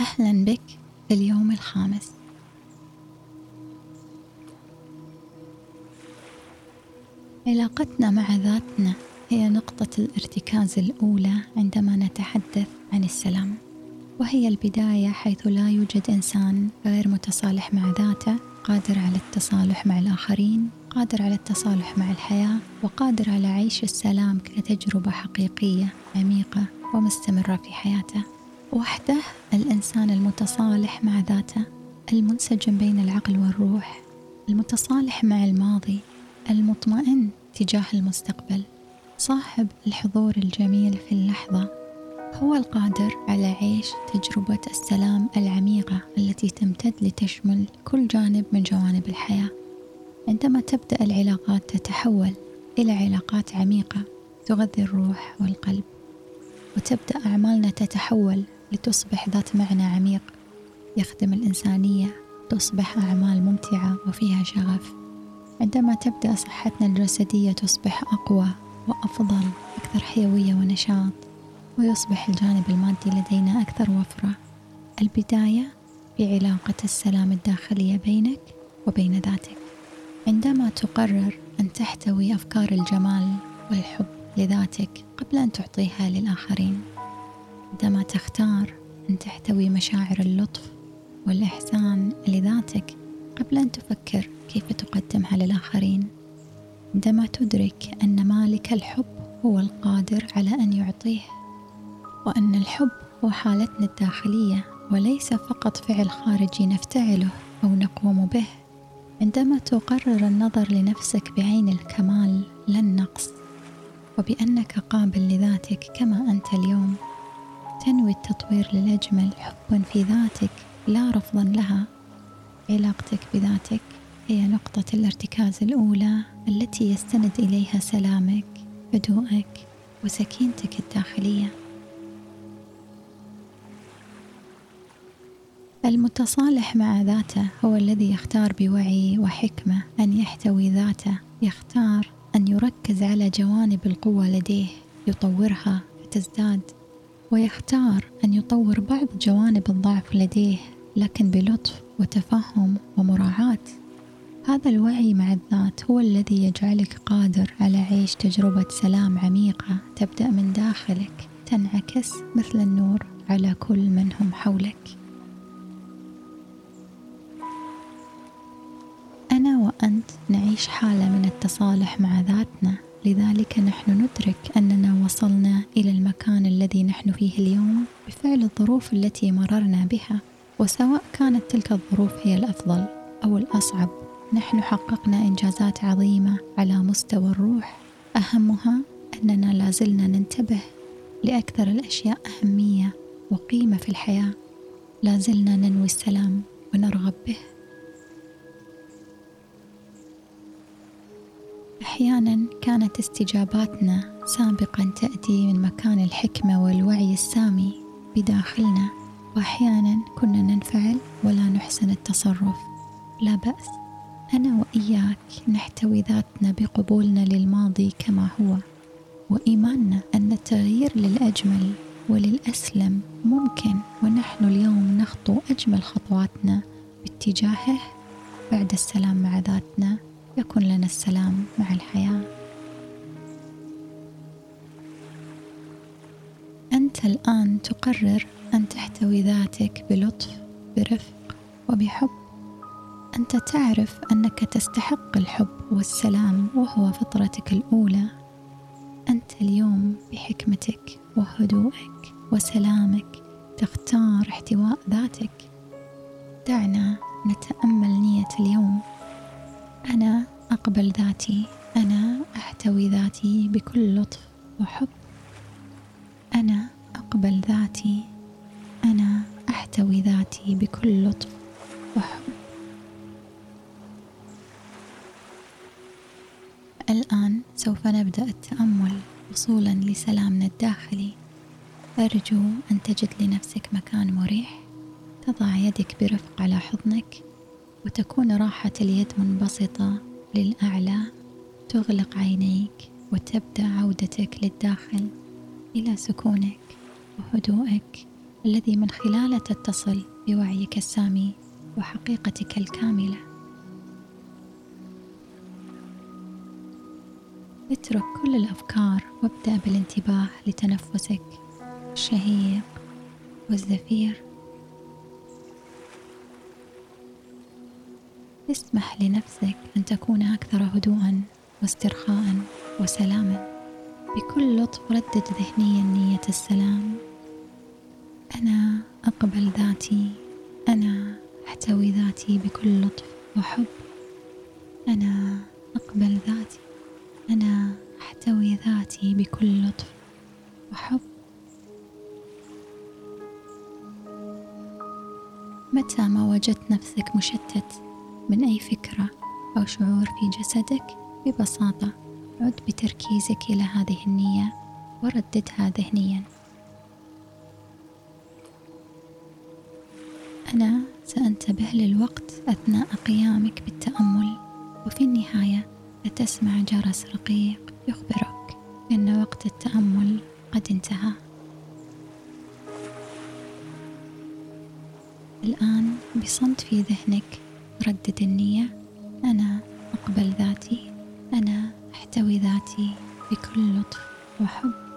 أهلا بك في اليوم الخامس. علاقتنا مع ذاتنا هي نقطة الارتكاز الأولى عندما نتحدث عن السلام وهي البداية حيث لا يوجد إنسان غير متصالح مع ذاته قادر على التصالح مع الآخرين قادر على التصالح مع الحياة وقادر على عيش السلام كتجربة حقيقية عميقة ومستمرة في حياته. وحده الإنسان المتصالح مع ذاته المنسجم بين العقل والروح المتصالح مع الماضي المطمئن تجاه المستقبل صاحب الحضور الجميل في اللحظة هو القادر على عيش تجربة السلام العميقة التي تمتد لتشمل كل جانب من جوانب الحياة. عندما تبدأ العلاقات تتحول إلى علاقات عميقة تغذي الروح والقلب وتبدأ أعمالنا تتحول لتصبح ذات معنى عميق يخدم الإنسانية تصبح أعمال ممتعة وفيها شغف. عندما تبدأ صحتنا الجسدية تصبح أقوى وأفضل أكثر حيوية ونشاط ويصبح الجانب المادي لدينا أكثر وفرة. البداية في علاقة السلام الداخلية بينك وبين ذاتك. عندما تقرر أن تحتوي أفكار الجمال والحب لذاتك قبل أن تعطيها للآخرين. عندما تختار أن تحتوي مشاعر اللطف والإحسان لذاتك قبل أن تفكر كيف تقدمها للآخرين عندما تدرك أن مالك الحب هو القادر على أن يعطيه وأن الحب هو حالتنا الداخلية وليس فقط فعل خارجي نفتعله أو نقوم به. عندما تقرر النظر لنفسك بعين الكمال لا النقص وبأنك قابل لذاتك كما أنت اليوم. تنوي التطوير للأجمل حبا في ذاتك لا رفضا لها. علاقتك بذاتك هي نقطة الارتكاز الأولى التي يستند إليها سلامك هدوءك وسكينتك الداخلية. المتصالح مع ذاته هو الذي يختار بوعي وحكمة أن يحتوي ذاته يختار أن يركز على جوانب القوة لديه يطورها فتزداد ويختار أن يطور بعض جوانب الضعف لديه لكن بلطف وتفهم ومراعاة هذا الوعي مع الذات هو الذي يجعلك قادر على عيش تجربة سلام عميقة تبدأ من داخلك تنعكس مثل النور على كل من هم حولك. أنا وأنت نعيش حالة من التصالح مع ذاتنا، لذلك نحن ندرك أننا وصلنا إلى المكان الذي نحن فيه اليوم بفعل الظروف التي مررنا بها، وسواء كانت تلك الظروف هي الأفضل أو الأصعب نحن حققنا إنجازات عظيمة على مستوى الروح. أهمها أننا لازلنا ننتبه لأكثر الأشياء أهمية وقيمة في الحياة لازلنا ننوي السلام ونرغب به. أحيانا كانت استجاباتنا سابقا تأتي من مكان الحكمة والوعي السامي بداخلنا وأحيانا كنا ننفعل ولا نحسن التصرف. لا بأس أنا وإياك نحتوي ذاتنا بقبولنا للماضي كما هو وإيماننا أن التغيير للأجمل وللأسلم ممكن ونحن اليوم نخطو أجمل خطواتنا باتجاهه بعد السلام مع ذاتنا. يكون لنا السلام مع الحياة. أنت الآن تقرر أن تحتوي ذاتك بلطف برفق وبحب. أنت تعرف أنك تستحق الحب والسلام وهو فطرتك الأولى. أنت اليوم بحكمتك وهدوءك وسلامك تختار احتواء ذاتك. دعنا نتأمل نية اليوم. أنا أقبل ذاتي. أنا أحتوي ذاتي بكل لطف وحب. أنا أقبل ذاتي. أنا أحتوي ذاتي بكل لطف وحب. الآن سوف نبدأ التأمل وصولا لسلامنا الداخلي. أرجو أن تجد لنفسك مكان مريح. تضع يدك برفق على حضنك وتكون راحة اليد منبسطة للأعلى تغلق عينيك وتبدأ عودتك للداخل إلى سكونك وهدوءك الذي من خلاله تتصل بوعيك السامي وحقيقتك الكاملة. اترك كل الأفكار وابدأ بالانتباه لتنفسك الشهيق والزفير. اسمح لنفسك أن تكون أكثر هدوءا واسترخاء وسلاما. بكل لطف ردد ذهنيا نية السلام. أنا أقبل ذاتي. أنا أحتوي ذاتي بكل لطف وحب. أنا أقبل ذاتي. أنا أحتوي ذاتي بكل لطف وحب. متى ما وجدت نفسك مشتت من أي فكرة أو شعور في جسدك ببساطة عد بتركيزك إلى هذه النية ورددها ذهنيا أنا سأنتبه للوقت أثناء قيامك بالتأمل وفي النهاية ستسمع جرس رقيق يخبرك أن وقت التأمل قد انتهى. الآن بصمت في ذهنك ردد النية. أنا أقبل ذاتي. أنا أحتوي ذاتي بكل لطف وحب.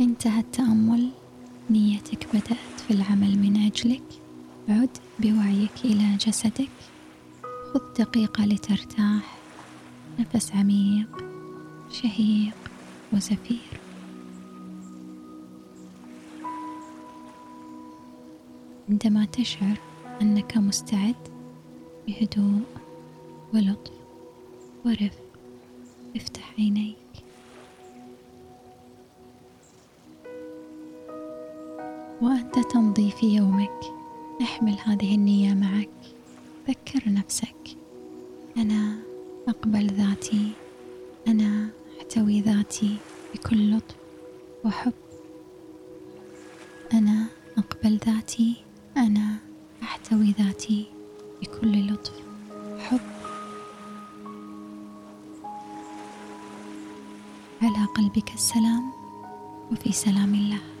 انتهى التأمل. نيتك بدأت في العمل من أجلك. عد بوعيك إلى جسدك. خذ دقيقة لترتاح. نفس عميق شهيق وزفير. عندما تشعر أنك مستعد بهدوء ولطف ورفق افتح عينيك. وأنت تمضي في يومك. احمل هذه النية معك. ذكر نفسك. أنا أقبل ذاتي. أنا أحتوي ذاتي بكل لطف وحب. أنا أقبل ذاتي. أنا أحتوي ذاتي بكل لطف حب على قلبك السلام وفي سلام الله.